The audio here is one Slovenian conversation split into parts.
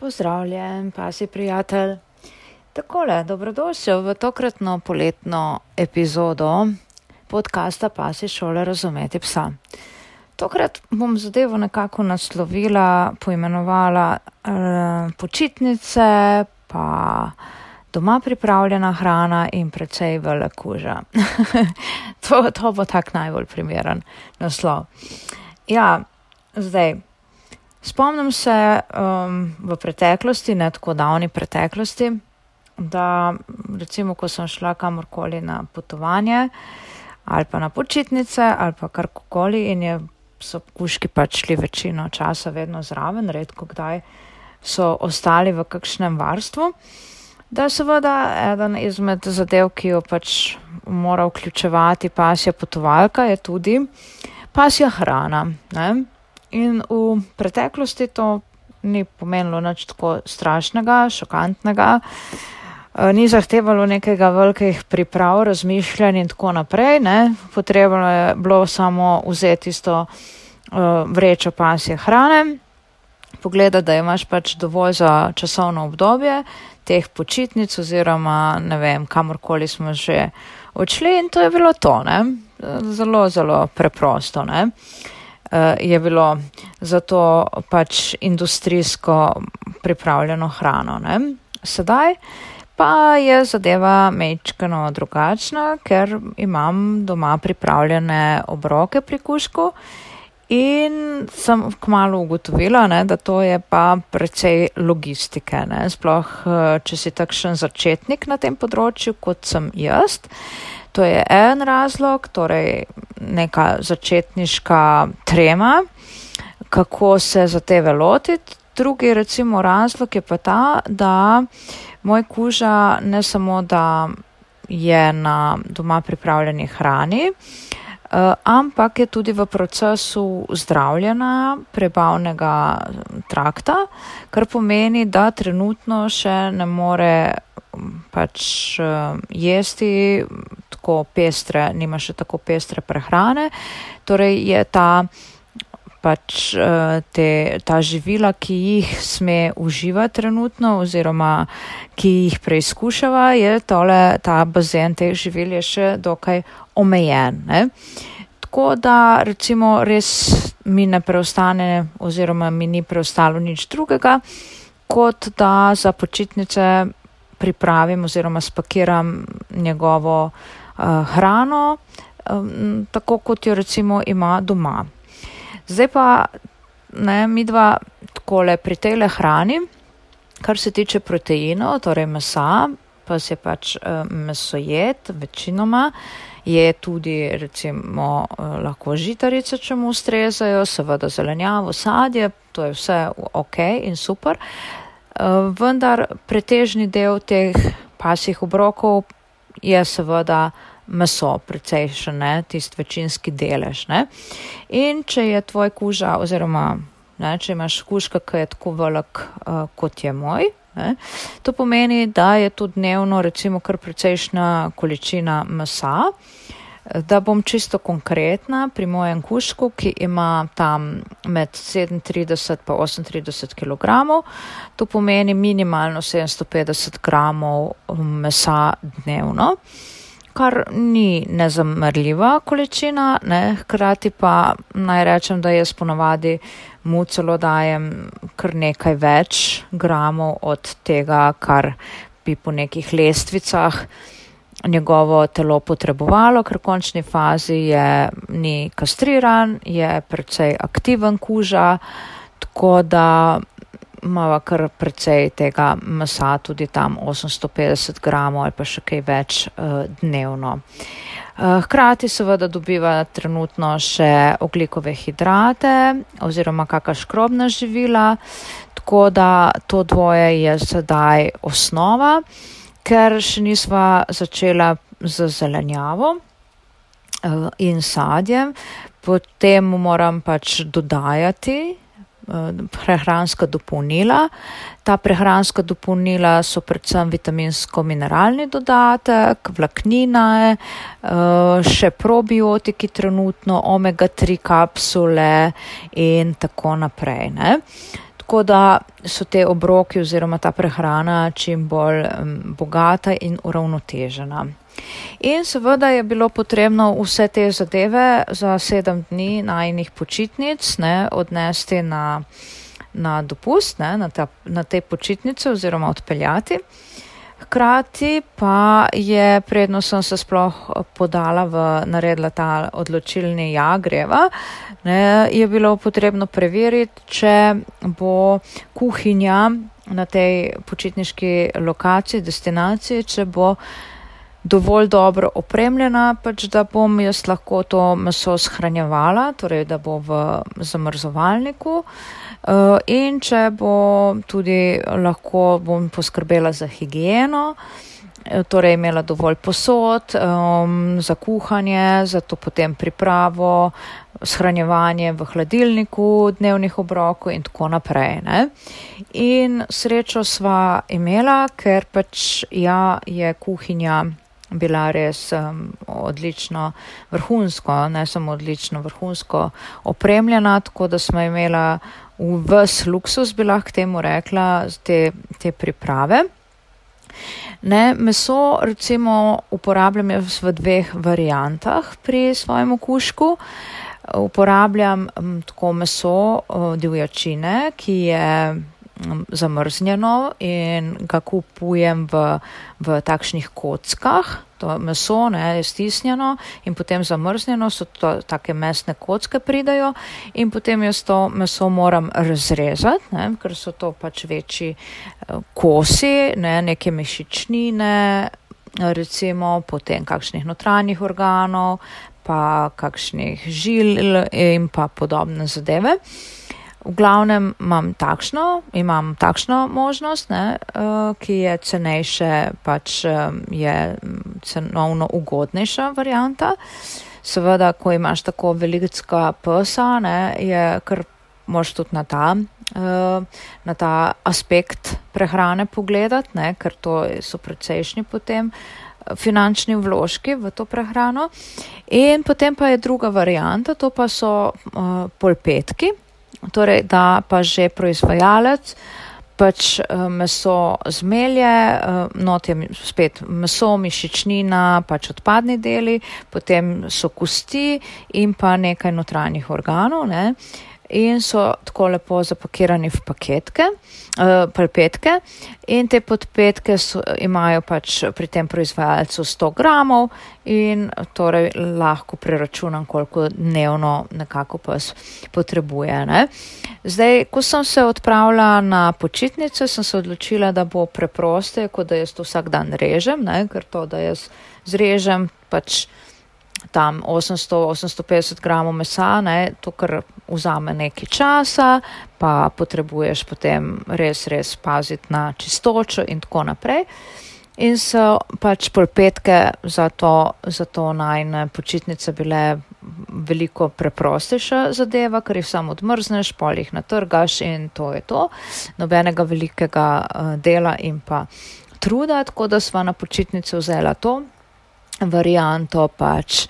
Pozdravljen, pa si prijatelj. Takole, dobrodošel v tokratno poletno epizodo podcasta Pasi šole razumeti psa. Tokrat bom zadevo nekako naslovila, poimenovala eh, počitnice, pa doma pripravljena hrana in precej velikuža. to, to bo tak najbolj primeren naslov. Ja, zdaj. Spomnim se um, v preteklosti, ne tako davni preteklosti, da recimo, ko sem šla kamorkoli na potovanje ali pa na počitnice ali pa karkoli in je, so kuški pač šli večino časa vedno zraven, redko kdaj so ostali v kakšnem varstvu, da seveda eden izmed zadev, ki jo pač mora vključevati pasja potovalka, je tudi pasja hrana. Ne? In v preteklosti to ni pomenilo nič tako strašnega, šokantnega, eh, ni zahtevalo nekega velikih priprav, razmišljanj in tako naprej. Ne. Potrebno je bilo samo vzeti isto uh, vrečo pasje hrane, pogledati, da imaš pač dovolj za časovno obdobje teh počitnic oziroma ne vem, kamorkoli smo že odšli in to je bilo to, ne. Zelo, zelo preprosto, ne. Uh, Eh, je bilo za to pač industrijsko pripravljeno hrano. Ne? Sedaj pa je zadeva mečkano drugačna, ker imam doma pripravljene obroke pri kušku in sem kmalo ugotovila, ne, da to je pa precej logistike. Ne? Sploh, eh, če si takšen začetnik na tem področju, kot sem jaz. To je en razlog, torej neka začetniška trema, kako se za tebe lotiti. Drugi recimo razlog je pa ta, da moj kuža ne samo, da je na doma pripravljeni hrani, uh, ampak je tudi v procesu zdravljena prebavnega trakta, kar pomeni, da trenutno še ne more pač uh, jesti tako pestre, nima še tako pestre prehrane. Torej je ta, pač, uh, te, ta živila, ki jih sme uživati trenutno oziroma ki jih preizkušava, je tole, ta bazen teh živil je še dokaj omejen. Ne? Tako da recimo res mi ne preostane oziroma mi ni preostalo nič drugega, kot da za počitnice pripravim oziroma spakiram njegovo hrano, um, tako kot jo recimo ima doma. Zdaj pa ne, mi dva takole pri tej hrani, kar se tiče proteinov, torej mesa, pa se pač uh, mesojed večinoma. Je tudi recimo lahko žitarice, če mu ustrezajo, seveda zelenjavo, sadje, to je vse ok in super. Eh, vendar pretežni del teh pasjih obrokov je seveda meso, precejšen, ne, tist večinski delež. Ne. In če je tvoj kuža oziroma ne, če imaš kužka, ki je tako velik uh, kot je moj, ne, to pomeni, da je to dnevno recimo kar precejšna količina mesa. Uh, Da bom čisto konkretna, pri mojem kušku, ki ima tam med 37 in 38 kg, to pomeni minimalno 750 g mesa dnevno, kar ni nezamrljiva količina, ne? hkrati pa naj rečem, da jaz ponovadi mu celo dajem kar nekaj več gramov od tega, kar bi po nekih lestvicah njegovo telo potrebovalo, ker v končni fazi je ni kastriran, je precej aktiven kuža, tako da imamo kar precej tega mesa, tudi tam 850 gramov ali pa še kaj več uh, dnevno. Eh, hkrati seveda dobiva trenutno še oglikove hidrate oziroma kakšna škrobna živila, tako da to dvoje je sedaj osnova ker še nisva začela z zelenjavo uh, in sadjem, potem moram pač dodajati uh, prehranska dopolnila. Ta prehranska dopolnila so predvsem vitaminsko-mineralni dodatek, vlaknina, uh, še probiotiki trenutno, omega-3 kapsule in tako naprej. Ne? Tako da so te obroki oziroma ta prehrana čim bolj um, bogata in uravnotežena. In seveda je bilo potrebno vse te zadeve za sedem dni najnih počitnic ne, odnesti na, na dopust, ne, na, ta, na te počitnice oziroma odpeljati. Hkrati pa je, predno sem se sploh podala v naredila ta odločilni ja, greva, ne, je bilo potrebno preveriti, če bo kuhinja na tej počitniški lokaciji, destinaciji, če bo dovolj dobro opremljena, pač da bom jaz lahko to meso shranjevala, torej da bo v zamrzovalniku. Uh, in če bo tudi lahko bom poskrbela za higieno, eh, torej imela dovolj posod um, za kuhanje, za to potem pripravo, shranjevanje v hladilniku, dnevnih obrokov in tako naprej. Ne? In srečo sva imela, ker pač ja, je kuhinja bila res um, odlično vrhunsko, ne samo odlično vrhunsko opremljena, tako da smo imela v vs luksus, bi lahko temu rekla, te, te priprave. Ne, meso recimo uporabljam jaz v dveh variantah pri svojem okušku. Uporabljam um, tako meso divjačine, ki je zamrznjeno in ga kupujem v, v takšnih kockah. To meso ne, je stisnjeno in potem zamrznjeno, so to take mesne kocke pridajo in potem jaz to meso moram razrezati, ne, ker so to pač večji eh, kosi, ne, neke mišičnine, recimo potem kakšnih notranjih organov, pa kakšnih žil in pa podobne zadeve. V glavnem imam takšno, imam takšno možnost, ne, uh, ki je cenejše, pač um, je cenovno ugodnejša varianta. Seveda, ko imaš tako velikega psa, ne, je kar moš tudi na ta, uh, na ta aspekt prehrane pogledati, ne, ker to so precejšnji potem finančni vložki v to prehrano. In potem pa je druga varianta, to pa so uh, polpetki torej da pa že proizvajalec pač eh, meso zmelje, eh, not je spet meso, mišičnina, pač odpadni deli, potem so kosti in pa nekaj notranjih organov. Ne in so tako lepo zapakirani v paketke, uh, palpetke in te podpetke so, imajo pač pri tem proizvajalcu 100 gramov in torej lahko preračunam, koliko dnevno nekako pes potrebuje. Ne. Zdaj, ko sem se odpravila na počitnice, sem se odločila, da bo preproste, kot da jaz to vsak dan režem, ne, ker to, da jaz zrežem pač tam 800-850 gramov mesa, ne, to kar vzame nekaj časa, pa potrebuješ potem res, res paziti na čistočo in tako naprej. In so pač polpetke za to, za to najne počitnice bile veliko preprostejša zadeva, ker jih samo odmrzneš, pol jih natrgaš in to je to. Nobenega velikega uh, dela in pa truda, tako da sva na počitnice vzela to, varianto pač,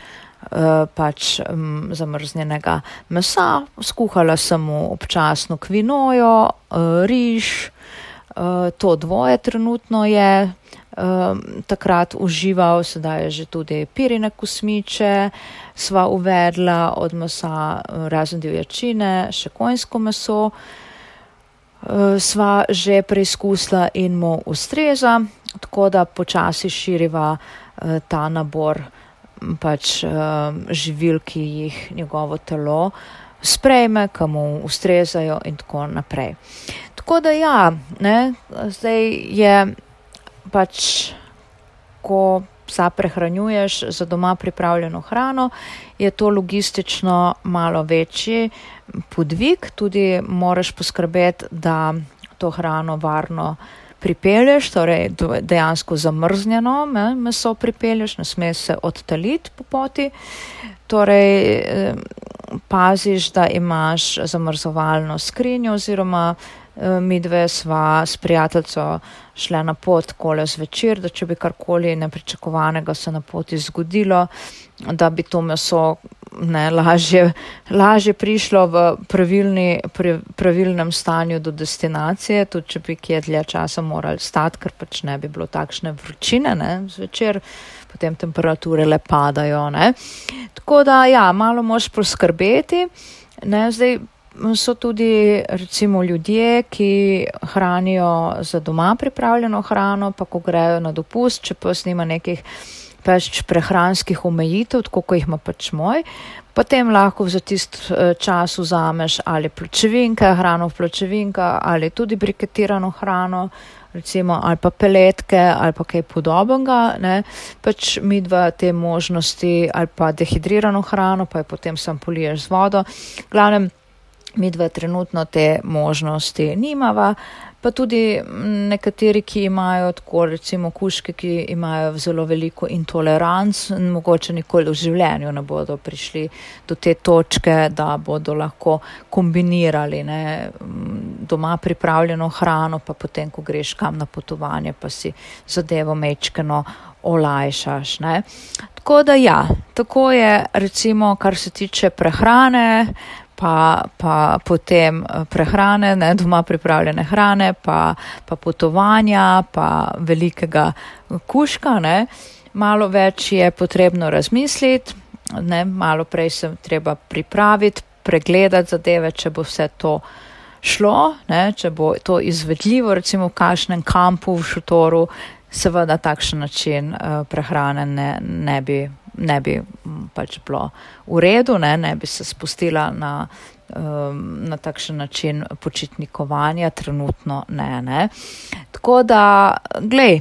pač um, zamrznjenega mesa, skuhala sem mu občasno kvinojo, uh, riž, uh, to dvoje trenutno je. Um, takrat užival, sedaj je že tudi pirine kosmiče, sva uvedla od mesa razen divjačine, še konjsko meso, uh, sva že preizkusila in mu ustreza, tako da počasi širiva uh, Eh, ta nabor pač eh, živil, ki jih njegovo telo sprejme, ki mu ustrezajo in tako naprej. Tako da ja, ne, zdaj je pač, ko psa prehranjuješ za doma pripravljeno hrano, je to logistično malo večji podvig, tudi moraš poskrbeti, da to hrano varno pripelješ, torej dejansko zamrznjeno me, meso pripelješ, ne sme se odtaliti po poti, torej paziš, da imaš zamrzovalno skrinjo oziroma Eh, mi dve sva s prijateljico šle na pot kole zvečer, da če bi karkoli nepričakovanega se na poti zgodilo, da bi to meso ne, lažje, lažje prišlo v pravilni, pravilnem stanju do destinacije, tudi če bi kje dlje časa morali stati, ker pač ne bi bilo takšne vročine, ne, zvečer potem temperature le padajo, ne. Tako da, ja, malo moš poskrbeti, ne, zdaj so tudi recimo ljudje, ki hranijo za doma pripravljeno hrano, pa ko grejo na dopust, če pa snima nekih pač prehranskih omejitev, tako kot jih ima pač moj, potem lahko za tist eh, čas vzameš ali pločevinke, hrano v pločevinka ali tudi briketirano hrano, recimo ali pa peletke ali pa kaj podobnega, ne, pač mi dva te možnosti ali pa dehidrirano hrano, pa jo potem sam poliješ z vodo. Glavnem, mi dva trenutno te možnosti nimava, pa tudi nekateri, ki imajo tako recimo kuške, ki imajo zelo veliko intoleranc, mogoče nikoli v življenju ne bodo prišli do te točke, da bodo lahko kombinirali ne, doma pripravljeno hrano, pa potem, ko greš kam na potovanje, pa si zadevo mečkeno olajšaš. Ne. Tako da ja, tako je recimo, kar se tiče prehrane, pa, pa potem eh, prehrane, ne, doma pripravljene hrane, pa, pa potovanja, pa velikega kuška. Ne. Malo več je potrebno razmisliti, ne, malo prej se treba pripraviti, pregledati zadeve, če bo vse to šlo, ne, če bo to izvedljivo, recimo v kažnem kampu v šotoru, seveda takšen način uh, prehrane ne, ne bi ne bi pač bilo v redu, ne, ne bi se spustila na, um, na takšen način počitnikovanja, trenutno ne. ne. Tako da, glej,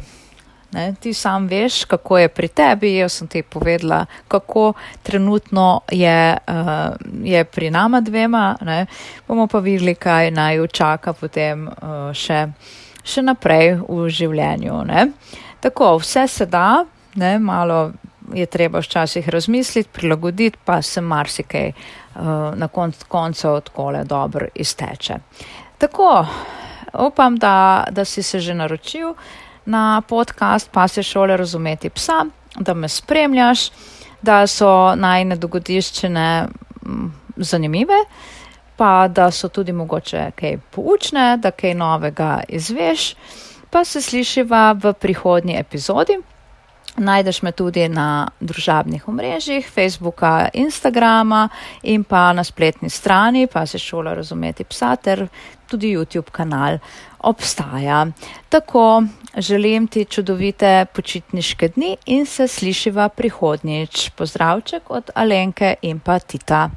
ne, ti sam veš, kako je pri tebi, jaz sem ti povedala, kako trenutno je, uh, je pri nama dvema, ne. bomo pa videli, kaj naj čaka potem uh, še, še naprej v življenju. Ne. Tako, vse se da, ne, malo je treba včasih razmisliti, prilagoditi, pa se marsikaj uh, na koncu koncev takole dobro izteče. Tako, upam, da, da si se že naročil na podcast Pase šole razumeti psa, da me spremljaš, da so najne dogodiščine mm, zanimive, pa da so tudi mogoče kaj poučne, da kaj novega izveš, pa se slišiva v prihodnji epizodi. Najdeš me tudi na družabnih omrežjih, Facebooka, Instagrama in pa na spletni strani, pa se šola razumeti psa ter tudi YouTube kanal obstaja. Tako želim ti čudovite počitniške dni in se slišiva prihodnjič. Pozdravček od Alenke in pa Tita.